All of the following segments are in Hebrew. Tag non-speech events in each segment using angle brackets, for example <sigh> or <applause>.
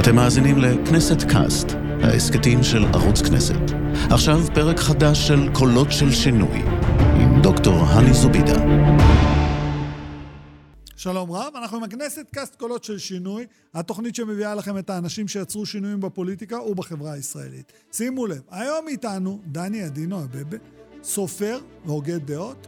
אתם מאזינים לכנסת קאסט, ההסכתים של ערוץ כנסת. עכשיו פרק חדש של קולות של שינוי, עם דוקטור הני זובידה. שלום רב, אנחנו עם הכנסת קאסט קולות של שינוי, התוכנית שמביאה לכם את האנשים שיצרו שינויים בפוליטיקה ובחברה הישראלית. שימו לב, היום איתנו דני אדינו אבבה, סופר והוגה דעות,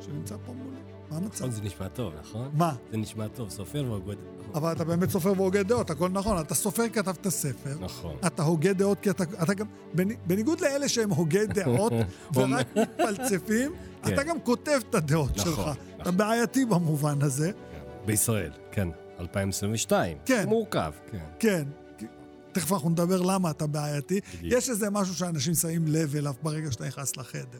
שנמצא פה מולי. מה המצב? זה נשמע טוב, נכון? מה? זה נשמע טוב, סופר והוגה... אבל אתה באמת סופר והוגה דעות, הכל נכון. אתה סופר, כתבת ספר. נכון. אתה הוגה דעות, כי אתה, אתה גם, בני- בניגוד לאלה שהם הוגי דעות <laughs> ורק מתפלצפים, <laughs> כן. אתה גם כותב את הדעות נכון, שלך. אתה נכון. בעייתי במובן הזה. בישראל, כן. 2022. כן. מורכב, כן. כן. כי- תכף אנחנו נדבר למה אתה בעייתי. בדיוק. יש איזה משהו שאנשים שמים לב אליו ברגע שאתה נכנס לחדר.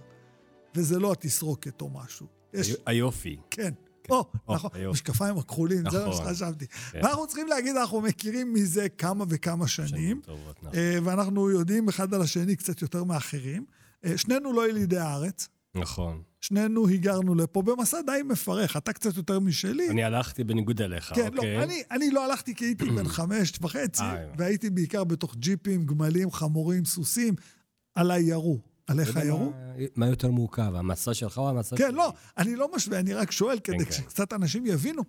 וזה לא התסרוקת או משהו. יש, היו- היופי. כן. או, או, נכון. משקפיים הכחולים, זה מה נכון. שחשבתי. כן. ואנחנו צריכים להגיד, אנחנו מכירים מזה כמה וכמה שנים. נכון. אה, ואנחנו יודעים אחד על השני קצת יותר מאחרים. אה, שנינו לא ילידי הארץ, נכון. שנינו היגרנו לפה במסע די מפרך, אתה קצת יותר משלי. אני הלכתי בניגוד אליך, כן, לא, אוקיי? אני, אני לא הלכתי כי הייתי בן <clears throat> חמש וחצי, אה. והייתי בעיקר בתוך ג'יפים, גמלים, חמורים, סוסים. עליי ירו. עליך ירו? מה- יותר מורכב, המסע שלך או המסע שלי? כן, לא, אני לא משווה, אני רק שואל כדי כן. שקצת אנשים יבינו.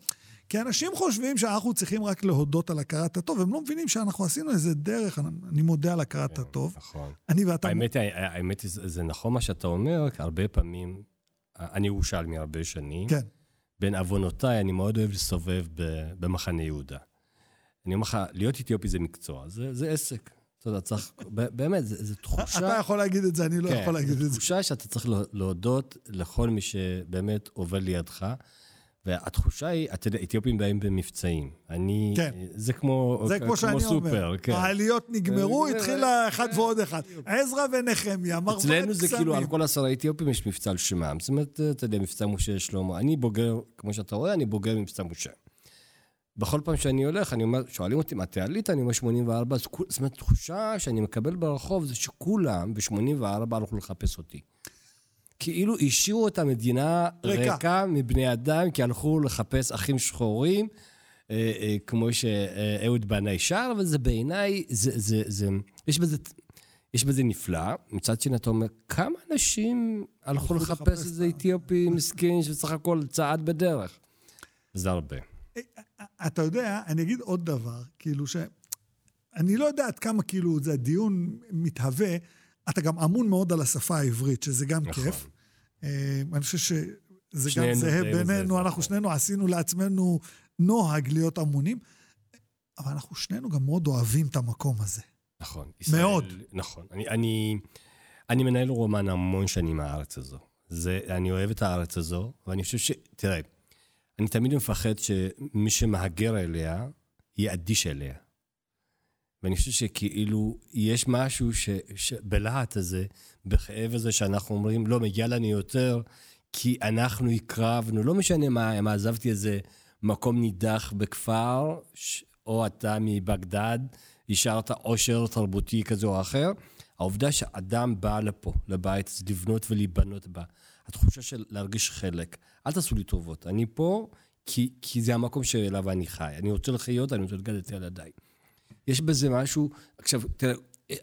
כי אנשים חושבים שאנחנו צריכים רק להודות על הכרת הטוב, הם לא מבינים שאנחנו עשינו איזה דרך, אני- מודה על הכרת הטוב. נכון. אני ואתה... האמת היא, האמת זה נכון מה שאתה אומר, הרבה פעמים, אני ירושלמי הרבה שנים. כן. בין עוונותיי, אני מאוד אוהב להסתובב במחנה יהודה. אני אומר לך, להיות אתיופי זה מקצוע, זה, זה עסק. אתה יודע, צריך, באמת, זה תחושה... אתה יכול להגיד את זה, אני לא כן, יכול להגיד זו את זה. תחושה שאתה צריך לה- להודות לכל מי שבאמת עובר לידך. והתחושה היא, אתה יודע, אתיופים באים במבצעים. אני... כן. זה כמו... זה כמו שאני סופר, אומר. כן. העליות נגמרו, אה, התחילה אחד ועוד אחד. עזרא ונחמיה, מרבד אצלנו זה כאילו, על קסמים. כל עשרה אתיופים יש מבצע על שמם. זאת אומרת, אתה יודע, מבצע משה שלמה. אני בוגר, כמו שאתה רואה, אני בוגר מבצע משה. בכל פעם שאני הולך, אני אומר, שואלים אותי, מתי עלית? אני אומר 84, אז כול- זאת אומרת, תחושה שאני מקבל ברחוב זה שכולם ב-84 הלכו לחפש אותי. כאילו השאירו את המדינה ריקה. ריקה מבני אדם, כי הלכו לחפש אחים שחורים, אה, אה, כמו שאהוד בנאי שר, וזה בעיניי, זה, זה, זה, יש בזה... יש בזה נפלא, מצד שני אתה אומר, כמה אנשים הלכו לחפש איזה את ה- אתיופי מסכן שבסך הכל צעד בדרך? זה הרבה. אתה יודע, אני אגיד עוד דבר, כאילו ש... אני לא יודע עד כמה כאילו זה דיון מתהווה, אתה גם אמון מאוד על השפה העברית, שזה גם נכון. כיף. אה, אני חושב שזה גם זהה בינינו, זה אנחנו נכון. שנינו עשינו לעצמנו נוהג להיות אמונים, אבל אנחנו שנינו גם מאוד אוהבים את המקום הזה. נכון. מאוד. נכון. אני, אני, אני מנהל רומן המון שנים מהארץ הזו. זה, אני אוהב את הארץ הזו, ואני חושב ש... תראה, אני תמיד מפחד שמי שמהגר אליה, יהיה אדיש אליה. ואני חושב שכאילו, יש משהו ש, שבלהט הזה, בכאב הזה שאנחנו אומרים, לא, מגיע לנו יותר, כי אנחנו הקרבנו, לא משנה מה, אם עזבתי איזה מקום נידח בכפר, ש- או אתה מבגדד, השארת עושר תרבותי כזה או אחר. העובדה שאדם בא לפה, לבית, לבנות ולהיבנות בה, התחושה של להרגיש חלק. אל תעשו לי טובות, אני פה כי, כי זה המקום שאליו אני חי. אני רוצה לחיות, אני רוצה לגדל את ילדיי. יש בזה משהו, עכשיו, תראה,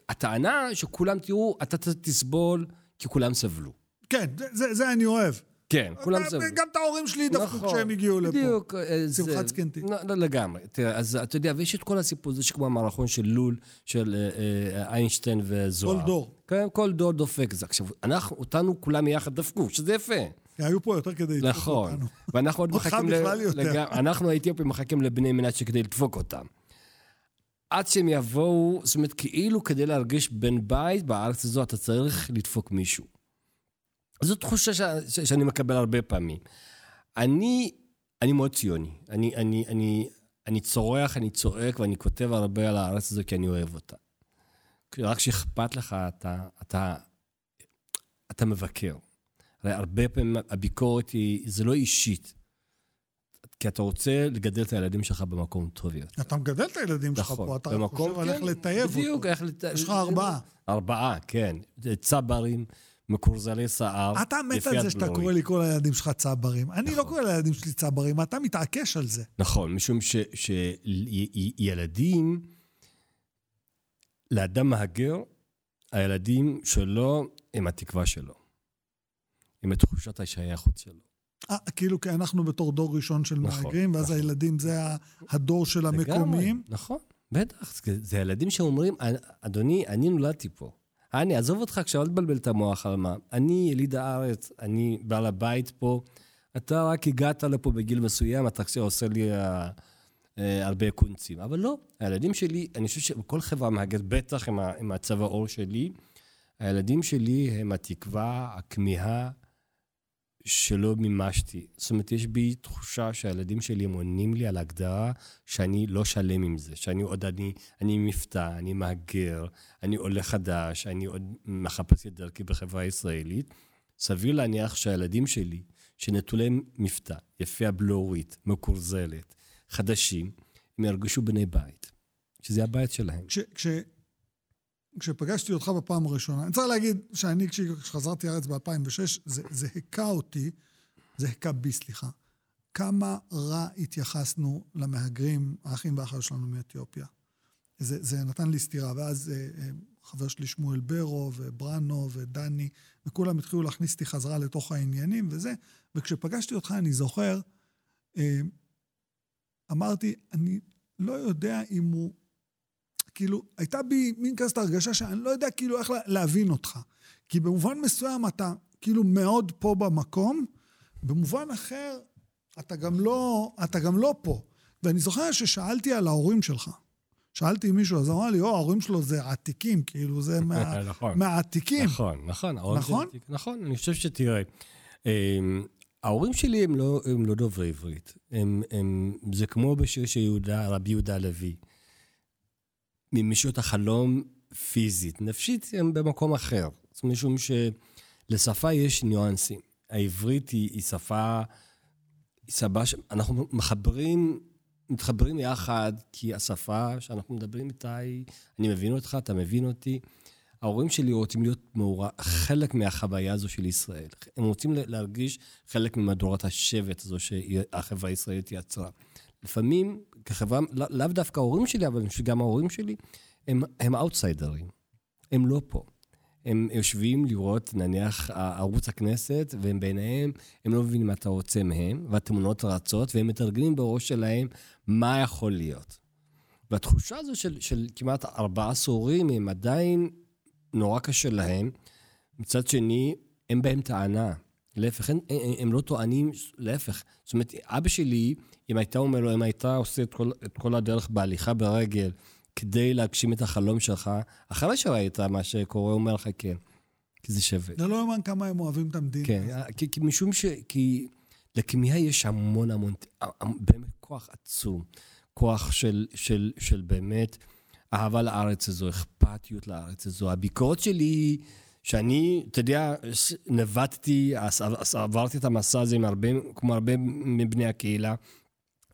הטענה שכולם, תראו, אתה תסבול, כי כולם סבלו. כן, זה, זה, זה אני אוהב. כן, כולם סבלו. גם את ההורים שלי דפקו כשהם הגיעו לפה. בדיוק. אה, שמחת זקנתי. לא, לא לגמרי. תראה, אז אתה יודע, ויש את כל הסיפור הזה שכמו המערכון של לול, של אה, אה, איינשטיין וזוהר. כל דור. כן, כל דור דופק זה. עכשיו, אנחנו, אותנו כולם יחד דפקו, שזה יפה. היו פה יותר כדי לדפוק נכון. אותנו. ואנחנו עוד אותך מחכים... בכלל יותר. לג- אנחנו האתיופים מחכים לבני מנשה כדי לדפוק אותם. עד שהם יבואו, זאת אומרת, כאילו כדי להרגיש בן בית בארץ הזו, אתה צריך לדפוק מישהו. זו תחושה ש... ש... שאני מקבל הרבה פעמים. אני, אני מאוד ציוני. אני, אני, אני, אני צורח, אני צועק ואני כותב הרבה על הארץ הזו כי אני אוהב אותה. רק כשאכפת לך, אתה, אתה, אתה מבקר. הרי הרבה פעמים הביקורת היא, זה לא אישית. כי אתה רוצה לגדל את הילדים שלך במקום טוב יותר. אתה מגדל את הילדים שלך נכון. פה, אתה במקום, חושב על איך כן, לטייב בדיוק, אותו. איך לטייב. יש לך ארבעה. ארבעה, כן. צברים, מקורזלי שיער. אתה מת על זה שאתה. קורא לי כל הילדים שלך צברים. אני לא נכון. קורא לילדים שלי צברים, אתה מתעקש על זה. נכון, משום שילדים, לאדם מהגר, הילדים שלו הם התקווה שלו. הם את תחושת השייכות שלו. אה, כאילו כי אנחנו בתור דור ראשון של נכון, מהגרים, ואז נכון. הילדים זה הדור של המקומיים. נכון, בטח. זה- זה ילדים שאומרים, אדוני, אני נולדתי פה. אני, עזוב אותך עכשיו, אל תבלבל את המוח על מה. אני יליד הארץ, אני בעל הבית פה. אתה רק הגעת לפה בגיל מסוים, אתה עושה לי הרבה קונצים. אבל לא, הילדים שלי, אני חושב שכל חברה מהגרת, בטח עם, עם הצבע עור שלי, הילדים שלי הם התקווה, הכמיהה שלא מימשתי. זאת אומרת, יש בי תחושה שהילדים שלי הם עונים לי על הגדרה שאני לא שלם עם זה, שאני עוד אני, אני מבטא, אני מהגר, אני עולה חדש, אני עוד מחפש את דרכי בחברה הישראלית. סביר להניח שהילדים שלי, שנטולי מבטא, יפה הבלורית, מקורזלת, חדשים, הם ירגישו בני בית, שזה הבית שלהם. כש, כש, כשפגשתי אותך בפעם הראשונה, אני צריך להגיד שאני, כש- כשחזרתי לארץ ב-2006, זה, זה הכה אותי, זה הכה בי, סליחה, כמה רע התייחסנו למהגרים, האחים והאחיות שלנו מאתיופיה. זה, זה נתן לי סטירה, ואז אה, אה, חבר שלי שמואל ברו, וברנו, ודני, וכולם התחילו להכניס אותי חזרה לתוך העניינים וזה, וכשפגשתי אותך, אני זוכר, אה, אמרתי, אני לא יודע אם הוא... כאילו, הייתה בי מין כזאת הרגשה שאני לא יודע כאילו איך לה- להבין אותך. כי במובן מסוים אתה כאילו מאוד פה במקום, במובן אחר אתה גם לא, אתה גם לא פה. ואני זוכר ששאלתי על ההורים שלך. שאלתי מישהו, אז אמר לי, או, ההורים שלו זה עתיקים, כאילו, זה מה, <laughs> נכון. מהעתיקים. נכון, נכון. נכון? נכון, אני חושב שתראה, אמ, ההורים שלי הם לא, הם לא דוברי עברית. הם, הם, זה כמו בשיר של יהודה, רבי יהודה הלוי. ממשעות החלום פיזית, נפשית הם במקום אחר. זאת אומרת, משום שלשפה יש ניואנסים. העברית היא, היא שפה, היא שפה שאנחנו מחברים, מתחברים יחד, כי השפה שאנחנו מדברים איתה היא, אני מבין אותך, אתה מבין אותי. ההורים שלי רוצים להיות מעורב, חלק מהחוויה הזו של ישראל. הם רוצים להרגיש חלק ממהדורת השבט הזו שהחברה הישראלית יצרה. לפעמים, כחברה, לא- לאו דווקא ההורים שלי, אבל שגם ההורים שלי, הם, הם אאוטסיידרים. הם לא פה. הם יושבים לראות, נניח, ערוץ הכנסת, והם בעיניהם, הם לא מבינים מה אתה רוצה מהם, והתמונות רצות, והם מתרגלים בראש שלהם מה יכול להיות. והתחושה הזו של, של כמעט ארבעה עשורים, הם עדיין נורא קשה להם. מצד שני, אין בהם טענה. להפך, הם, הם, לא טוענים, להפך. זאת אומרת, אבא שלי, אם הייתה אומר לו, אם הייתה עושה את כל, את כל הדרך בהליכה ברגל כדי להגשים את החלום שלך, אחרי שראית מה שקורה, הוא אומר לך כן. כי זה שווה. זה לא יאמן כמה הם אוהבים את המדינה. כן, כי, כי משום ש... כי לכמיהה יש המון המון, באמת כוח עצום. כוח של, של, של באמת אהבה לארץ הזו, אכפתיות לארץ הזו. הביקורת שלי שאני, אתה יודע, נבטתי, עברתי את המסע הזה עם הרבה, כמו הרבה מבני הקהילה.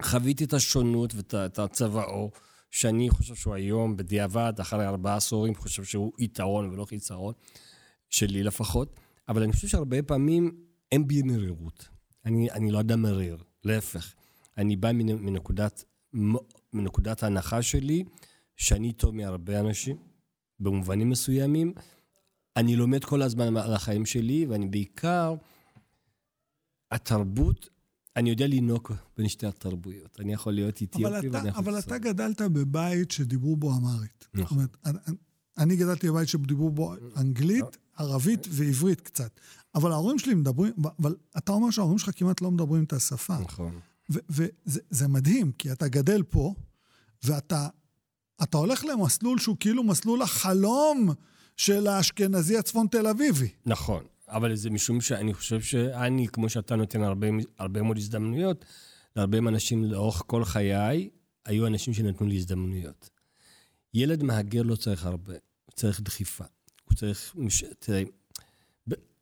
חוויתי את השונות ואת הצבעו, שאני חושב שהוא היום, בדיעבד, אחרי ארבעה עשורים, חושב שהוא יתרון ולא חיסרון, שלי לפחות. אבל אני חושב שהרבה פעמים אין בי מרירות. אני, אני לא אדם מריר, להפך. אני בא מנקודת, מנקודת ההנחה שלי, שאני טוב מהרבה אנשים, במובנים מסוימים. אני לומד כל הזמן על החיים שלי, ואני בעיקר, התרבות, אני יודע לנהוג בין שתי התרבויות. אני יכול להיות אתיופי אבל ואני אתה, יכול... אבל אתה גדלת בבית שדיברו בו אמרית. נכון. זאת אומרת, אני- אני גדלתי בבית שדיברו בו אנגלית, ערבית ועברית קצת. אבל ההורים שלי מדברים, אבל אתה אומר שההורים שלך כמעט לא מדברים את השפה. נכון. וזה זה מדהים, כי אתה גדל פה, ואתה אתה הולך למסלול שהוא כאילו מסלול החלום של האשכנזי הצפון תל אביבי. נכון, אבל זה משום שאני חושב שאני, כמו שאתה נותן הרבה, הרבה מאוד הזדמנויות, להרבה אנשים לאורך כל חיי, היו אנשים שנתנו לי הזדמנויות. ילד מהגר לא צריך הרבה, הוא צריך דחיפה. הוא צריך... תראה,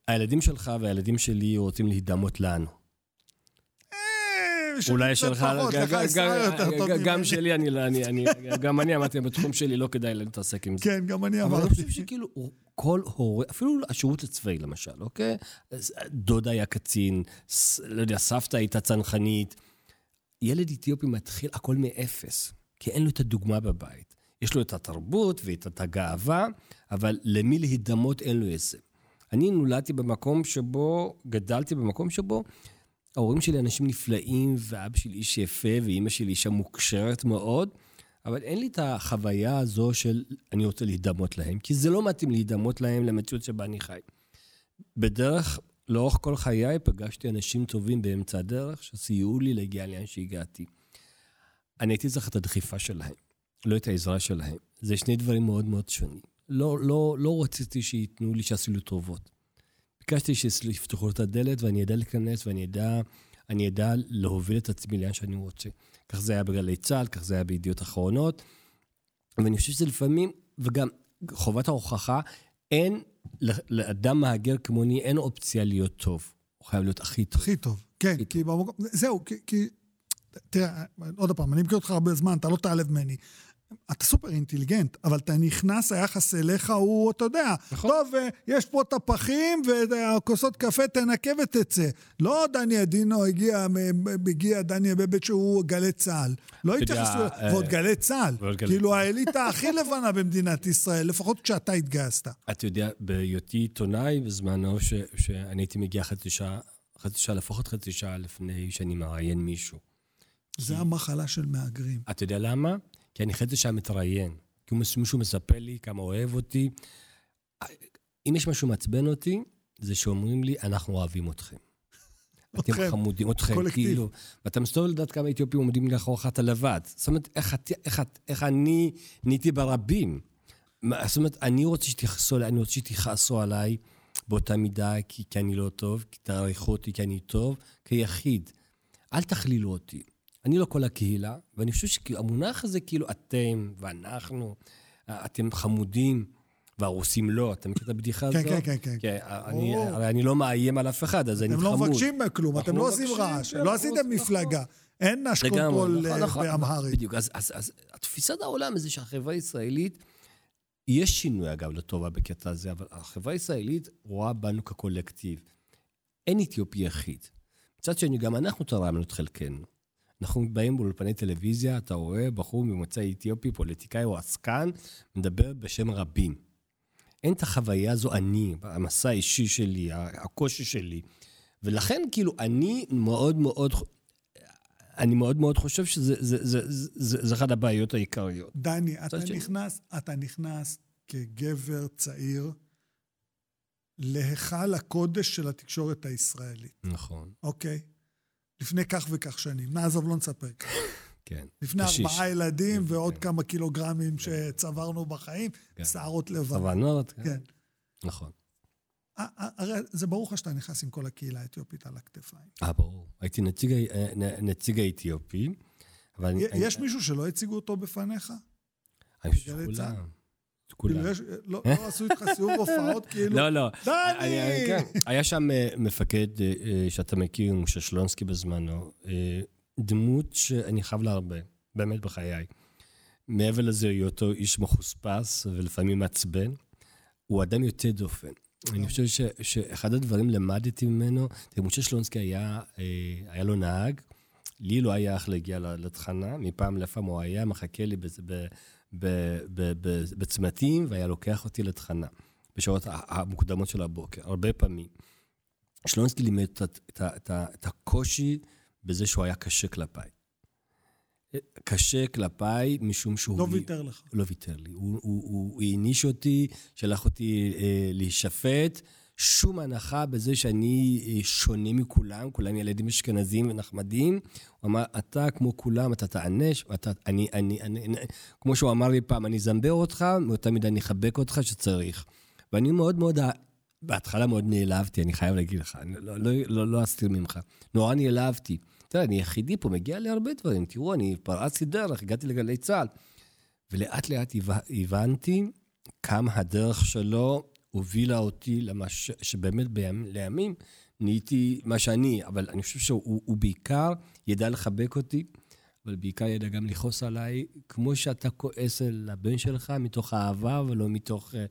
הילדים שלך והילדים שלי רוצים להידמות לנו. אולי שלך, גם-. שלי, אני לא- גם אני אמרתי, בתחום שלי לא כדאי להתעסק עם זה. כן, גם אני אבל אני אמרתי. חושב שכאילו כל הורה, אפילו השירות הצבאי למשל, אוקיי? אז דודה היה קצין, לא יודע, סבתא הייתה צנחנית. ילד אתיופי מתחיל הכל מאפס, כי אין לו את הדוגמה בבית. יש לו את התרבות ואת הגאווה, אבל למי להידמות אין לו את זה. אני נולדתי במקום שבו, גדלתי במקום שבו ההורים שלי אנשים נפלאים, ואבא שלי איש יפה, ואימא שלי אישה מוכשרת מאוד, אבל אין לי את החוויה הזו של אני רוצה להידמות להם, כי זה לא מתאים להידמות להם למציאות שבה אני חי. בדרך, לאורך כל חיי פגשתי אנשים טובים באמצע הדרך, שסייעו לי להגיע לאן שהגעתי. אני הייתי צריך את הדחיפה שלהם, לא את העזרה שלהם. זה שני דברים מאוד מאוד שונים. לא, לא, לא רציתי שייתנו לי, שיעשו לי טובות. ביקשתי שיפתחו את הדלת ואני אדע להיכנס ואני אדע, אני אדע להוביל את עצמי לאן שאני רוצה. כך זה היה בגלי צה"ל, כך זה היה בידיעות אחרונות. ואני חושב שזה לפעמים, וגם חובת ההוכחה, אין לאדם מהגר כמוני, אין אופציה להיות טוב. הוא חייב להיות הכי טוב. הכי טוב, כן, הכי כי טוב. במקום, זהו, כי, כי, תראה, עוד פעם, אני מכיר אותך הרבה זמן, אתה לא תעלב ממני. אתה סופר אינטליגנט, אבל אתה נכנס, היחס אליך הוא, אתה יודע, נכון. טוב, אה, יש פה טפחים והכוסות קפה, תנקה ותצא. לא דני עדינו הגיע, הגיע דני בבית שהוא גלי צה"ל. לא התייחסו, אה, ועוד גלי צה"ל. כאילו האליטה הכי <laughs> לבנה במדינת ישראל, לפחות כשאתה התגייסת. אתה יודע, בהיותי עיתונאי בזמנו, שאני הייתי מגיע חצי שעה, חצי שעה, לפחות חצי שעה לפני שאני מראיין מישהו. זה המחלה של מהגרים. אתה יודע למה? כי אני חצי שעה מתראיין. כי מישהו מספר לי כמה אוהב אותי. אם יש משהו מעצבן אותי, זה שאומרים לי, אנחנו אוהבים אתכם. אתם חמודים, אתכם, קולקטיב. כאילו. ואתה מסתובב לדעת כמה אתיופים עומדים לאחורך, אתה לבד. זאת אומרת, איך, איך, איך אני נהייתי ברבים. זאת אומרת, אני רוצה שתכעסו עליי, אני רוצה שתכעסו עליי באותה מידה, כי, כי אני לא טוב, כי תעריכו אותי כי אני טוב, כיחיד. אל תכלילו אותי. אני לא כל הקהילה, ואני חושב שהמונח הזה, כאילו, אתם ואנחנו, אתם חמודים, והרוסים לא. אתה מכיר את הבדיחה כן, הזאת? כן, כן, כן. כן אני, הרי אני לא מאיים על אף אחד, אז אני חמוד. אתם לא מבקשים כלום, אתם לא, לא עושים רעש, לא עשיתם מפלגה. אין נש קונטרול נכון, אה, נכון. באמהרית. בדיוק, אז תפיסת העולם זה שהחברה הישראלית, יש שינוי, אגב, לטובה בקטע הזה, אבל החברה הישראלית רואה בנו כקולקטיב. אין אתיופי יחיד. מצד שני, גם אנחנו תרמנו את חלקנו. אנחנו באים באולפני טלוויזיה, אתה רואה בחור ממוצא אתיופי, פוליטיקאי או עסקן, מדבר בשם רבים. אין את החוויה הזו אני, המסע האישי שלי, הקושי שלי. ולכן, כאילו, אני מאוד מאוד, אני מאוד מאוד חושב שזה זה, זה, זה, זה, אחת הבעיות העיקריות. דני, אתה נכנס, אתה נכנס כגבר צעיר להיכל הקודש של התקשורת הישראלית. נכון. אוקיי? לפני כך וכך שנים. נעזוב, לא נספר. כן. לפני קשיש. ארבעה ילדים כן, ועוד כן. כמה קילוגרמים כן. שצברנו בחיים, כן. שערות לבן. צברנו, כן. כן. נכון. הרי זה ברור לך שאתה נכנס עם כל הקהילה האתיופית על הכתפיים. אה, ברור. הייתי נציג, אה, נציג האתיופי, אבל... יש אני... מישהו שלא הציגו אותו בפניך? אני חושב שכולם. כולם. יש, לא, לא עשו איתך סיור הופעות, <laughs> כאילו... לא, לא. דני! כן. היה שם אה, מפקד אה, שאתה מכיר, משה שלונסקי בזמנו, אה, דמות שאני חייב לה הרבה, באמת בחיי. מעבר לזה, היותו איש מחוספס ולפעמים מעצבן, הוא אדם יוצא דופן. אני חושב ש, שאחד הדברים למדתי ממנו, משה שלונסקי היה, היה לו נהג, לי לא היה איך להגיע לתחנה, מפעם לפעם הוא היה מחכה לי בצמתים, והיה לוקח אותי לתחנה, בשעות המוקדמות של הבוקר, הרבה פעמים. שלונסקי לימד את, את, את, את הקושי בזה שהוא היה קשה כלפיי. קשה כלפיי, משום שהוא... לא ויתר לך. לא ויתר לי. הוא העניש אותי, שלח אותי אה, להישפט. שום הנחה בזה שאני אה, שונה מכולם, כולם ילדים אשכנזים ונחמדים. הוא אמר, אתה כמו כולם, אתה תענש, ואתה, אני, אני, אני, אני, כמו שהוא אמר לי פעם, אני אזמבר אותך, מאותה מידה אני אחבק אותך שצריך. ואני מאוד מאוד, בהתחלה מאוד נעלבתי, אני חייב להגיד לך, אני לא, לא, לא, לא אסתיר ממך. נורא נעלבתי. יודע, אני יחידי פה, מגיע לי הרבה דברים. תראו, אני פרצתי דרך, הגעתי לגלי צה"ל. ולאט לאט הבנתי כמה הדרך שלו הובילה אותי למה. שבאמת בימים, לימים נהייתי מה שאני, אבל אני חושב שהוא בעיקר ידע לחבק אותי, אבל בעיקר ידע גם לכעוס עליי, כמו שאתה כועס על הבן שלך, מתוך אהבה ולא מתוך אה,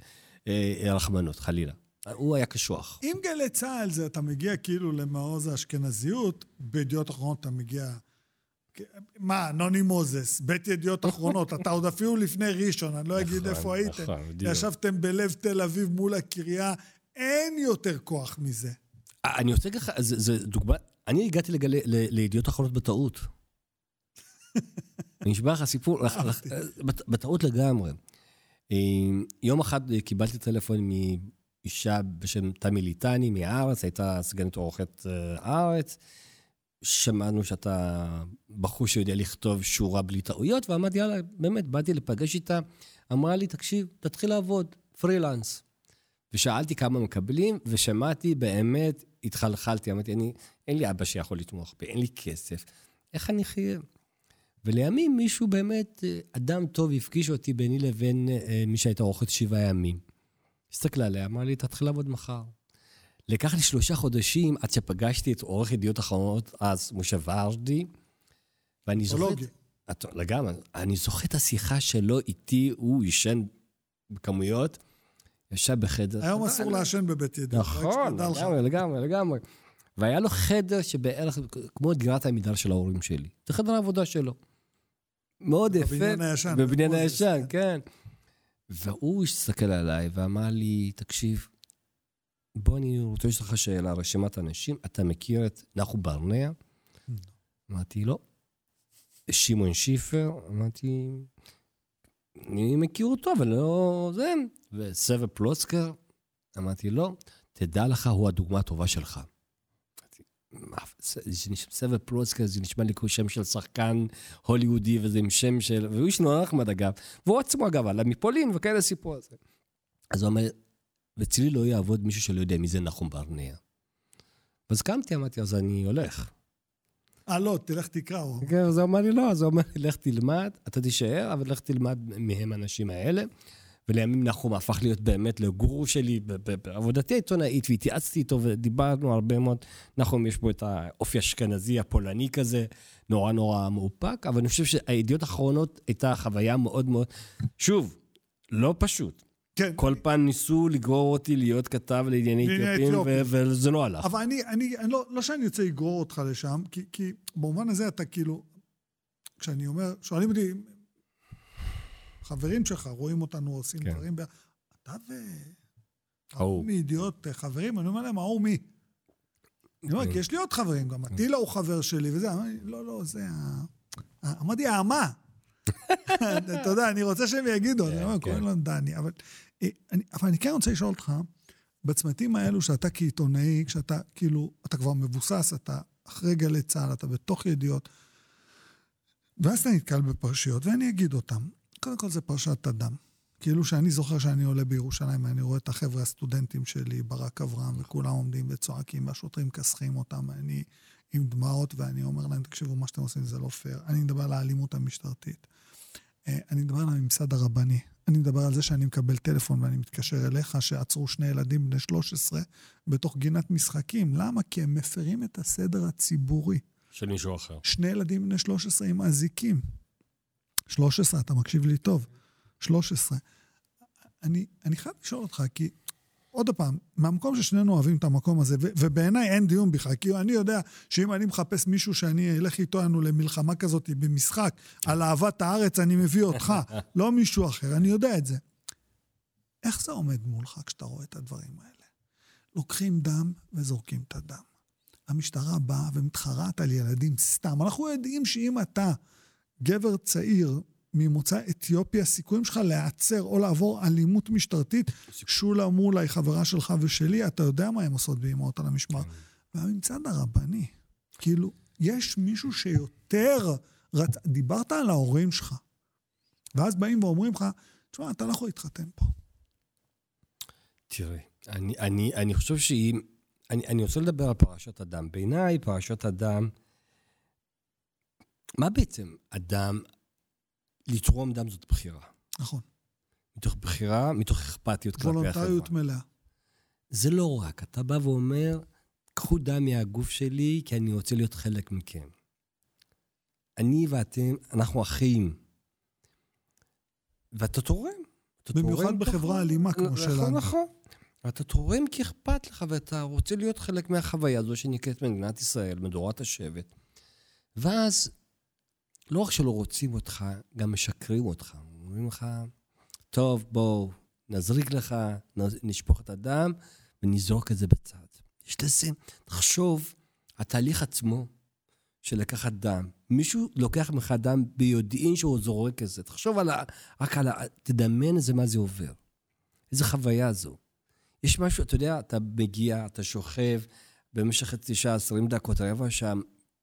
אה, רחמנות, חלילה. הוא היה קשוח. אם גלי צה"ל זה, אתה מגיע כאילו למעוז האשכנזיות, בידיעות אחרונות אתה מגיע מה, נוני מוזס, בית ידיעות אחרונות, אתה עוד אפילו לפני ראשון, אני לא אגיד נכון, איפה הייתם. נכון, בדיוק. ישבתם בלב תל אביב מול הקריה, אין יותר כוח מזה. אני רוצה לך, זה, זה דוגמה, אני הגעתי לידיעות אחרונות בטעות. <laughs> אני אשבע לך סיפור, בטעות לגמרי. אה, יום אחד אה, קיבלתי טלפון מאישה בשם תמי ליטני מהארץ, הייתה סגנית עורכת אה, הארץ. שמענו שאתה בחור שיודע לכתוב שורה בלי טעויות, ואמרתי, יאללה, באמת, באתי לפגש איתה. אמרה לי, תקשיב, תתחיל לעבוד, פרילנס. ושאלתי כמה מקבלים, ושמעתי, באמת, התחלחלתי. אמרתי, אני, אין לי אבא שיכול לתמוך בי, אין לי כסף. איך אני אחיה? ולימים מישהו באמת, אה, אדם טוב, הפגיש אותי ביני לבין אה, מי שהייתה עורכת שבעה ימים. הסתכלה עליה, אמר לי, תתחיל לעבוד מחר. לקח לי שלושה חודשים עד שפגשתי את עורך ידיעות אחרונות, אז משה ורדי, ואני זוכר... את- לגמרי. אני זוכר את השיחה שלו איתי, הוא עישן בכמויות, ישב בחדר... היום אסור לעשן בבית ידיעות. נכון. לגמרי, לגמרי, לגמרי. והיה לו חדר שבערך כמו דירת עמידר של ההורים שלי. זה חדר העבודה שלו. מאוד יפה. בבניין הישן, בבניין הישן. כן. והוא הסתכל עליי ואמר לי, תקשיב, בוא, אני רוצה לשאול לך שאלה, רשימת אנשים, אתה מכיר את נחו ברנע? אמרתי, לא. שמעון שיפר? אמרתי, אני מכיר אותו, אבל לא זה. וסבב פלוצקר? אמרתי, לא. תדע לך, הוא הדוגמה הטובה שלך. אמרתי, "מה, זה- זה נשמע- סבב פלוצקר זה נשמע לי כמו שם של שחקן הוליוודי, וזה עם שם של... והוא איש נורא נחמד אגב. והוא עצמו אגב, עלה מפולין וכאלה סיפור הזה. אז הוא אומר, אצלי לא יעבוד מישהו שלא יודע מי זה נחום ברנע. אז קמתי, אמרתי, אז אני הולך. אה, לא, תלך תקרא. כן, אז הוא אמר לי, לא, אז הוא אמר לי, לך תלמד, אתה תישאר, אבל לך תלמד מהם האנשים האלה. ולימים נחום הפך להיות באמת לגורו שלי בעבודתי העיתונאית, והתייעצתי איתו ודיברנו הרבה מאוד. נחום, יש בו את האופי האשכנזי הפולני כזה, נורא נורא מאופק, אבל אני חושב שהידיעות האחרונות הייתה חוויה מאוד מאוד, שוב, לא פשוט. כן. כל פעם ניסו לגרור אותי להיות כתב לענייני אתיופים, ו-. וזה לא הלך. אבל אני, אני, אני לא, לא שאני רוצה לגרור אותך לשם, כי, כי במובן הזה אתה כאילו, כשאני אומר, שואלים אותי, חברים שלך רואים אותנו עושים כן. דברים. אתה ו... ההוא. מידיעות אה, חברים, אני אומר להם, ההוא מי? אני אומר, כי יש לי עוד חברים, גם אטילה הוא חבר שלי וזה, אמר לי, לא, לא, זה. ה- אמרתי, האמה. אתה יודע, אני רוצה שהם יגידו, אני אומר, כן. קוראים לו דני, אבל אה, אני- אבל אני כן רוצה לשאול אותך, בצמתים האלו שאתה כעיתונאי, כשאתה כאילו, אתה כבר מבוסס, אתה אחרי גלי צה"ל, אתה בתוך ידיעות, ואז אתה נתקל בפרשיות, ואני אגיד אותן. קודם כל זה פרשת הדם. כאילו שאני זוכר שאני עולה בירושלים ואני רואה את החבר'ה הסטודנטים שלי, ברק אברהם, וכולם עומדים וצועקים, והשוטרים מכסחים אותם, אני עם דמעות, ואני אומר להם, תקשיבו, מה שאתם עושים זה לא פייר. אני מדבר על האלימות המשטרתית. אה, אני מדבר על הממסד הרבני. אני מדבר על זה שאני מקבל טלפון ואני מתקשר אליך שעצרו שני ילדים בני 13 בתוך גינת משחקים. למה? כי הם מפרים את הסדר הציבורי. של מישהו אחר. שני ילדים בני 13 עם אזיקים. 13, אתה מקשיב לי טוב. 13. אני, אני חייב לשאול אותך, כי עוד פעם, מהמקום ששנינו אוהבים את המקום הזה, ו- ובעיניי אין דיון בכלל, כי אני יודע שאם אני מחפש מישהו שאני אלך איתו לנו למלחמה כזאת במשחק על אהבת הארץ, אני מביא אותך, <laughs> לא מישהו אחר, אני יודע את זה. איך זה עומד מולך כשאתה רואה את הדברים האלה? לוקחים דם וזורקים את הדם. המשטרה באה ומתחרעת על ילדים סתם. אנחנו יודעים שאם אתה גבר צעיר ממוצא אתיופי, הסיכויים שלך להיעצר או לעבור אלימות משטרתית, שולה מולה היא חברה שלך ושלי, אתה יודע מה הם עושות באמהות על המשמר. והממסד הרבני, כאילו, יש מישהו שיותר... רצ... דיברת על ההורים שלך, ואז באים ואומרים לך, תשמע, אתה לא יכול להתחתן פה. תראה, אני, אני, אני חושב שאם... אני, אני רוצה לדבר על פרשת אדם. בעיניי, פרשת אדם... מה בעצם אדם... לתרום דם זאת בחירה. נכון. מתוך בחירה, מתוך אכפתיות כלפי החברה. וולונטריות מלאה. זה לא רק, אתה בא ואומר, קחו דם מהגוף שלי, כי אני רוצה להיות חלק מכם. אני ואתם, אנחנו אחים. ואתה תורם. אתה במיוחד תורם בחברה פחות. אלימה כמו נכון, שלנו. נכון. ואתה תורם כי אכפת לך, ואתה רוצה להיות חלק מהחוויה הזו שנקראת מדינת ישראל, מדורת השבט. ואז לא רק שלא רוצים אותך, גם משקרים אותך. אומרים לך, טוב, בוא, נזריק לך, נשפוך את הדם ונזרוק את זה בצד. יש לזה, תחשוב, התהליך עצמו של לקחת דם. מישהו לוקח ממך דם ביודעין שהוא זורק את זה. תחשוב על ה... רק על ה... תדמיין איזה מה זה עובר. איזה חוויה זו. יש משהו, אתה יודע, אתה מגיע, אתה שוכב במשך חצי שעה, עשרים דקות, רבע שעה,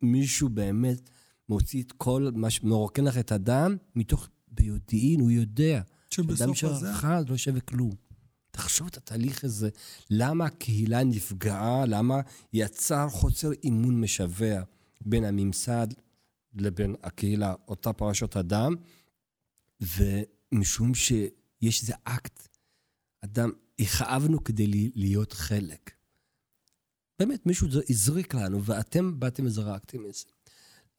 מישהו באמת מוציא את כל מה שמרוקן לך את הדם, מתוך ביודעין, הוא יודע. שבסוף הזה... שאדם שלך לא שווה כלום. תחשוב את התהליך הזה, למה הקהילה נפגעה, למה יצר חוסר אימון משווע בין הממסד לבין הקהילה, אותה פרשות הדם, ומשום שיש איזה אקט, אדם, הכאבנו כדי להיות חלק. באמת, מישהו הזריק לנו, ואתם באתם וזרקתם את זה.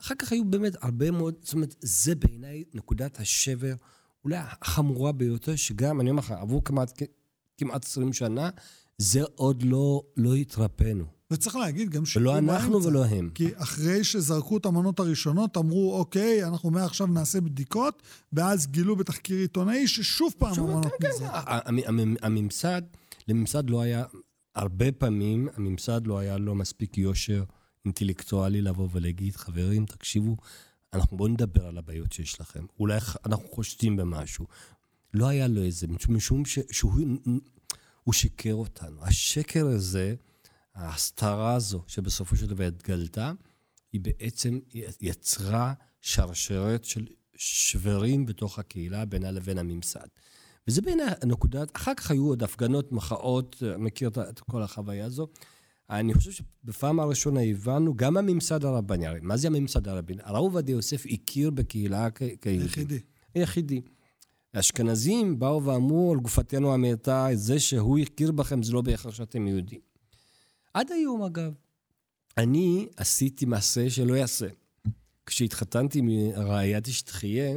אחר כך היו באמת הרבה מאוד, זאת אומרת, זה בעיניי נקודת השבר אולי החמורה ביותר, שגם, אני אומר לך, עברו כמעט, כמעט 20 שנה, זה עוד לא, לא התרפאנו. וצריך להגיד גם ש... ולא אנחנו באמצע, ולא הם. כי אחרי שזרקו את המנות הראשונות, אמרו, אוקיי, אנחנו מעכשיו נעשה בדיקות, ואז גילו בתחקיר עיתונאי ששוב פעם המנות כן, כן, כן. הממסד, לממסד לא היה, הרבה פעמים, הממסד לא היה לו מספיק יושר אינטלקטואלי לבוא ולהגיד, חברים, תקשיבו, אנחנו בואו נדבר על הבעיות שיש לכם. אולי אנחנו חושדים במשהו. לא היה לו איזה, משום ש, שהוא שיקר אותנו. השקר הזה, ההסתרה הזו, שבסופו של דבר התגלתה, היא בעצם יצרה שרשרת של שברים בתוך הקהילה בינה לבין הממסד. וזה בין הנקודות, אחר כך היו עוד הפגנות, מחאות, מכיר את כל החוויה הזו. אני חושב שבפעם הראשונה הבנו, גם הממסד הרבני, הרי מה זה הממסד הרבני? הרב עובדיה יוסף הכיר בקהילה כיהודי. היחידי. היחידי. האשכנזים באו ואמרו על גופתנו המתה, זה שהוא הכיר בכם זה לא בהכרח שאתם יהודים. עד היום, אגב, אני עשיתי מעשה שלא יעשה. כשהתחתנתי מרעייתי שתחיה,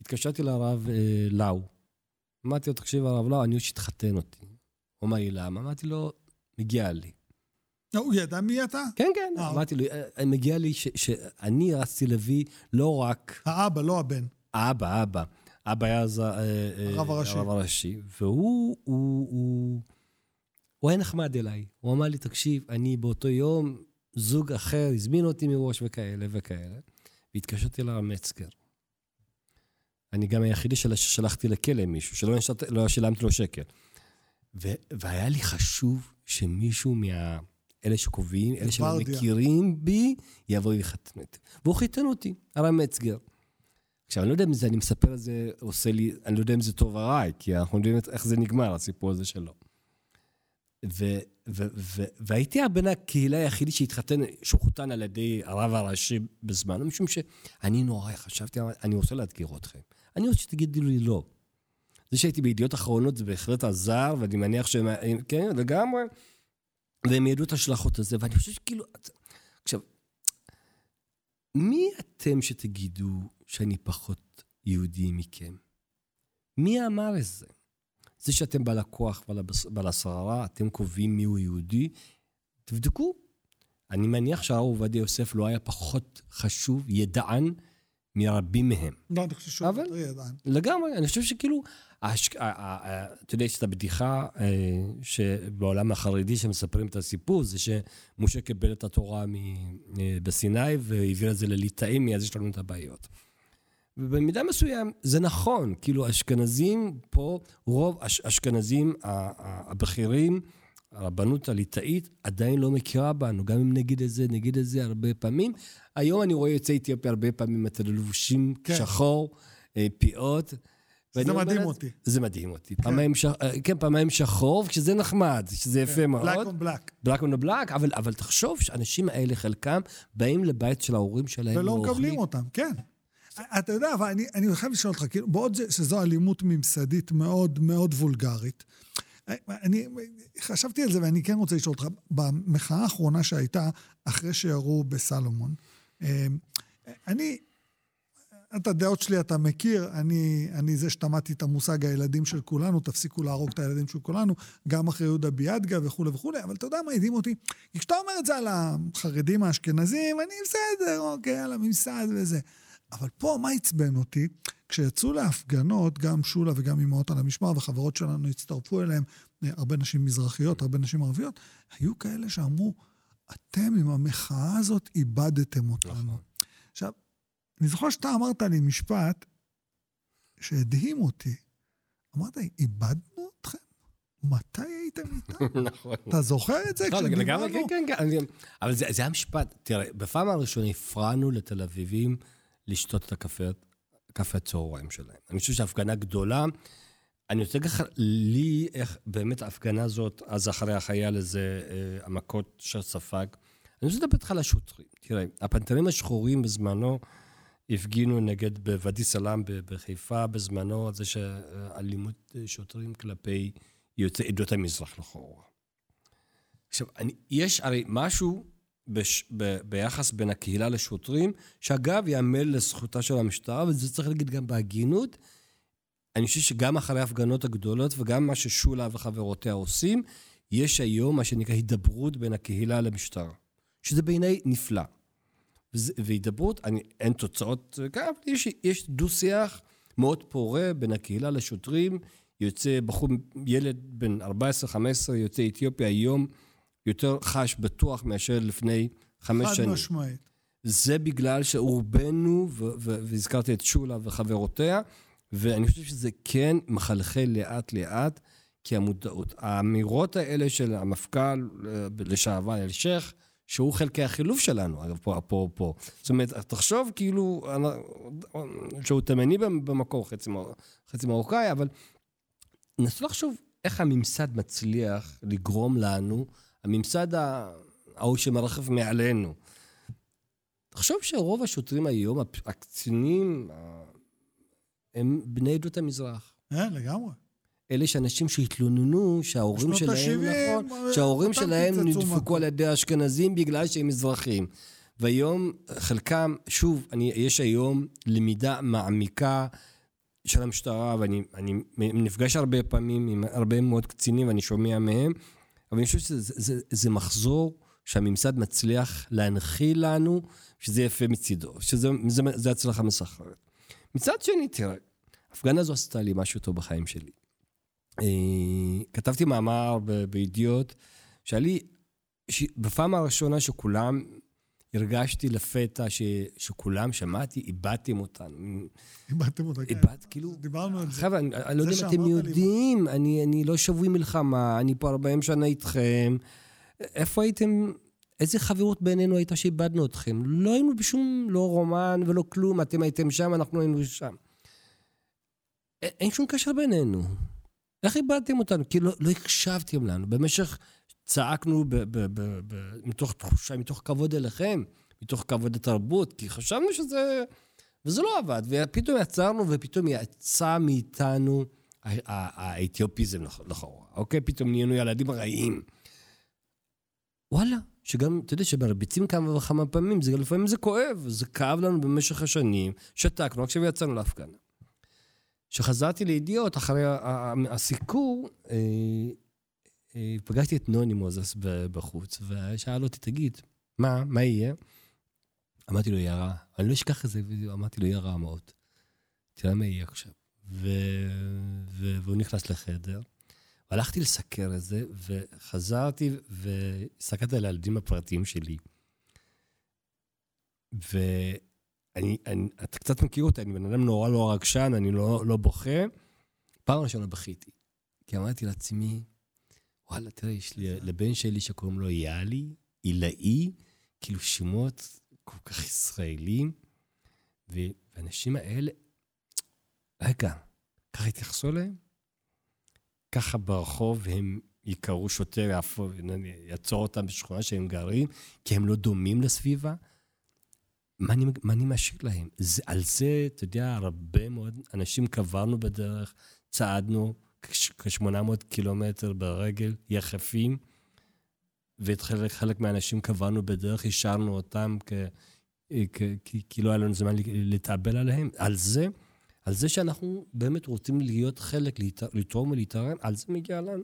התקשרתי לרב אה, לאו. אמרתי לו, תקשיב, הרב לאו, אני רוצה שתחתן אותי. הוא אמר לי, למה? אמרתי לו, מגיע לי. לא, הוא ידע מי אתה? כן, כן. אה, אמרתי לו, אה, מגיע לי שאני רציתי להביא לא רק... האבא, לא הבן. האבא, אבא. אבא היה אז... אה, הרב הראשי. הרב הראשי. והוא, הוא, הוא, הוא היה נחמד אליי. הוא אמר לי, תקשיב, אני באותו יום, זוג אחר הזמין אותי מראש וכאלה וכאלה. והתקשרתי לרב מצגר. אני גם היחידי ששלחתי לכלא מישהו, שלא לא שילמתי לו שקל. והיה לי חשוב שמישהו מה... אלה שקובעים, אלה שלא מכירים בי, יבוא ויחתן אותי. והוא חיתן אותי, הרב מצגר. עכשיו, אני לא יודע אם זה, אני מספר את זה, עושה לי, אני לא יודע אם זה טוב או רע, כי אנחנו יודעים איך זה נגמר, הסיפור הזה שלו. ו, ו, ו, והייתי הבן הקהילה היחידי שהתחתן, שחותן על ידי הרב הראשי בזמנו, משום שאני נורא חשבתי, אני רוצה לאתגר אתכם. אני רוצה שתגידו לי לא. זה שהייתי בידיעות אחרונות זה בהחלט עזר, ואני מניח שהם, כן, לגמרי. והם ידעו את השלכות הזה, ואני חושב שכאילו... עכשיו, מי אתם שתגידו שאני פחות יהודי מכם? מי אמר את זה? זה שאתם בעל הכוח ועל השררה, אתם קובעים מיהו יהודי, תבדקו. אני מניח שהרב עובדיה יוסף לא היה פחות חשוב, ידען, מרבים מהם. לא, אני חושב שהוא יותר ידען. לגמרי, אני חושב שכאילו, אתה יודע, יש את הבדיחה אה, שבעולם החרדי שמספרים את הסיפור, זה שמשה קיבל את התורה אה, בסיני והעביר את זה לליטאים, אז יש לנו את הבעיות. ובמידה מסוים זה נכון, כאילו אשכנזים פה, רוב אשכנזים הבכירים, הרבנות הליטאית עדיין לא מכירה בנו, גם אם נגיד את זה, נגיד את זה הרבה פעמים. היום אני רואה יוצאי אתיופיה הרבה פעמים, אתם לבושים כן. שחור, אה, פאות. זה מדהים אותי. זה מדהים אותי. כן. פעמיים, ש... אה, כן, פעמיים שחור, שזה נחמד, שזה כן. יפה מאוד. בלק און בלק. בלק און בלק, אבל, אבל תחשוב שהאנשים האלה, חלקם, באים לבית של ההורים שלהם. ולא מקבלים אותם, כן. אתה יודע, אבל אני, אני חייב לשאול אותך, כאילו, בעוד זה, שזו אלימות ממסדית מאוד מאוד וולגרית, אני חשבתי על זה ואני כן רוצה לשאול אותך, במחאה האחרונה שהייתה אחרי שירו בסלומון, אה, אני, את הדעות שלי אתה מכיר, אני, אני זה שטמדתי את המושג הילדים של כולנו, תפסיקו להרוג את הילדים של כולנו, גם אחרי יהודה ביאדגה וכולי וכולי, אבל אתה יודע מה הדהים אותי? כי כשאתה אומר את זה על החרדים האשכנזים, אני בסדר, אוקיי, על הממסד וזה. אבל פה, מה עצבן אותי? כשיצאו להפגנות, גם שולה וגם אמהות על המשמר, וחברות שלנו הצטרפו אליהם, הרבה נשים מזרחיות, הרבה נשים ערביות, היו כאלה שאמרו, אתם עם המחאה הזאת איבדתם אותנו. נכון. עכשיו, אני זוכר שאתה אמרת לי משפט שהדהים אותי. אמרת, איבדנו אתכם? מתי הייתם איתנו? <laughs> נכון. אתה זוכר את זה כשדיברנו? לגמרי, כן, כן, כן. אבל זה היה משפט, תראה, בפעם הראשונה הפרענו לתל אביבים לשתות את הקפה, קפה הצהריים שלהם. אני חושב שהפגנה גדולה, אני רוצה לך, לי, איך באמת ההפגנה הזאת, אז אחרי החייל הזה, אה, המכות שספג, אני רוצה לדבר איתך על השוטרים. תראה, הפנתרים השחורים בזמנו הפגינו נגד בוואדי סלאם בחיפה בזמנו, על זה שאלימות שוטרים כלפי יוצאי עדות המזרח לכאורה. עכשיו, אני, יש הרי משהו בש, ב, ביחס בין הקהילה לשוטרים, שאגב, יאמר לזכותה של המשטרה, וזה צריך להגיד גם בהגינות. אני חושב שגם אחרי ההפגנות הגדולות וגם מה ששולה וחברותיה עושים, יש היום מה שנקרא הידברות בין הקהילה למשטרה, שזה בעיניי נפלא. והידברות, אני, אין תוצאות, כן, יש, יש דו-שיח מאוד פורה בין הקהילה לשוטרים. יוצא בחור, ילד בן 14-15, יוצא אתיופיה היום, יותר חש בטוח מאשר לפני חמש שנים. חד משמעית. זה בגלל שרובנו, והזכרתי את שולה וחברותיה, ואני חושב שזה כן מחלחל לאט-לאט, כי המודעות. האמירות האלה של המפכ"ל אה, לשעבר אלשיך, שהוא חלקי החילוף שלנו, אגב, פה, פה, פה. זאת אומרת, תחשוב כאילו, שהוא תימני במקור, חצי, חצי מרוקאי, אבל נסו לחשוב איך הממסד מצליח לגרום לנו, הממסד ההוא שמרחף מעלינו. תחשוב שרוב השוטרים היום, הקצינים, הם בני עדות המזרח. כן, לגמרי. אלה שאנשים שהתלוננו שההורים שלהם, נכון, אה, שההורים שלהם נדפקו על ידי האשכנזים בגלל שהם מזרחים. והיום חלקם, שוב, אני, יש היום למידה מעמיקה של המשטרה, ואני נפגש הרבה פעמים עם הרבה מאוד קצינים ואני שומע מהם, אבל אני חושב שזה זה, זה מחזור שהממסד מצליח להנחיל לנו, שזה יפה מצידו, שזה זה, זה הצלחה מסחררת. מצד שני, תראה, ההפגנה הזו עשתה לי משהו טוב בחיים שלי. אה, כתבתי מאמר בידיעות, שהיה לי, בפעם הראשונה שכולם, הרגשתי לפתע ש, שכולם, שמעתי, איבדתם אותנו. איבדתם אותנו, כן. איבד, כאילו... דיברנו על זה. חבר'ה, אני, אני לא יודע אם אתם יודעים, אני, אני לא שבוי מלחמה, אני פה 40 שנה איתכם. איפה הייתם, איזה חברות בינינו הייתה שאיבדנו אתכם? לא היינו בשום, לא רומן ולא כלום, אתם הייתם שם, אנחנו היינו שם. אין שום קשר בינינו. איך איבדתם אותנו? כי לא, לא הקשבתם לנו. במשך צעקנו ב, ב, ב, ב, מתוך תחושה, מתוך כבוד אליכם, מתוך כבוד לתרבות, כי חשבנו שזה... וזה לא עבד, ופתאום יצרנו, ופתאום יצא מאיתנו האתיופיזם לכאורה, אוקיי? פתאום נהיינו ילדים רעים. וואלה, שגם, אתה יודע, שמרביצים כמה וכמה פעמים, זה, לפעמים זה כואב, זה כאב לנו במשך השנים, שתקנו, עכשיו יצאנו להפגנה. כשחזרתי לידיעות, אחרי הסיקור, אה, פגשתי את נוני מוזס בחוץ, ושאל אותי, תגיד, מה, מה יהיה? אמרתי לו, רע. אני לא אשכח את זה, אמרתי לו, יהיה רע מאוד. תראה מה יהיה עכשיו. ו... ו... והוא נכנס לחדר. הלכתי לסקר את זה, וחזרתי והסתכלתי על הילדים הפרטיים שלי. ואני, אני, אתה קצת מכיר אותי, אני בן אדם נורא לא רגשן, אני לא, לא בוכה. פעם ראשונה בכיתי. כי אמרתי לעצמי, וואלה, תראה, יש לי, לבן שלי שקוראים לו יאלי, עילאי, כאילו שמות כל כך ישראלים, והאנשים האלה, רגע, ככה התייחסו אליהם? ככה ברחוב הם יקראו שוטר, יעצור אותם בשכונה שהם גרים, כי הם לא דומים לסביבה? מה אני, מה אני משאיר להם? זה, על זה, אתה יודע, הרבה מאוד אנשים קברנו בדרך, צעדנו כ-800 קילומטר ברגל, יחפים, ואת חלק, חלק מהאנשים קבענו בדרך, השארנו אותם כ, כי, כי לא היה לנו זמן להתאבל עליהם. על זה, על זה שאנחנו באמת רוצים להיות חלק, לתרום ולהתערם, על זה מגיע לנו.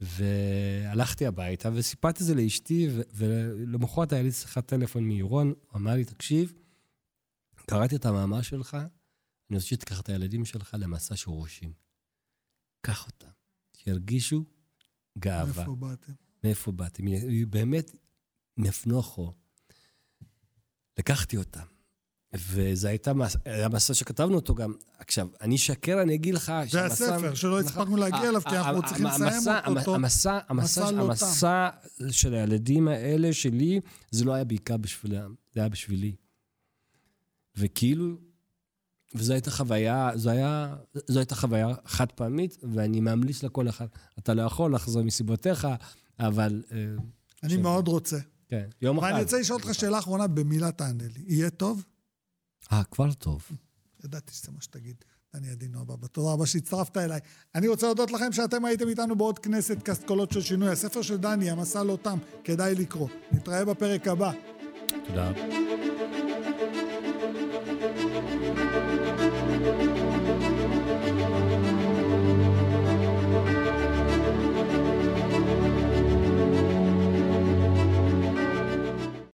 והלכתי הביתה וסיפרתי את זה לאשתי, ולמחרת היה לי שיחת טלפון מירון, הוא אמר לי, תקשיב, קראתי את המאמר שלך, אני רוצה שתיקח את הילדים שלך למסע שורשים. קח אותם, שירגישו גאווה. מאיפה באתם? מאיפה באתם? באמת, מפנוחו. לקחתי אותם. וזה הייתה, היה מסע שכתבנו אותו גם. עכשיו, אני אשקר, אני אגיד לך זה הספר, שלא הספקנו להגיע אליו, כי אנחנו צריכים לסיים אותו. המסע, המסע, המסע של הילדים האלה שלי, זה לא היה בעיקר בשבילם, זה היה בשבילי. וכאילו, וזו הייתה חוויה, זו, היה, זו הייתה חוויה חד פעמית, ואני ממליץ לכל אחד. אתה לא יכול לחזור מסיבותיך, אבל... אני מאוד רוצה. כן, יום אחד. ואני רוצה לשאול אותך שאלה אחרונה, במילה תענה לי. יהיה טוב? אה, כבר טוב. ידעתי שזה מה שתגיד. דני עדינו הבא. תודה רבה שהצטרפת אליי. אני רוצה להודות לכם שאתם הייתם איתנו בעוד כנסת קאסט קולות של שינוי. הספר של דני, המסע לא תם, כדאי לקרוא. נתראה בפרק הבא. תודה.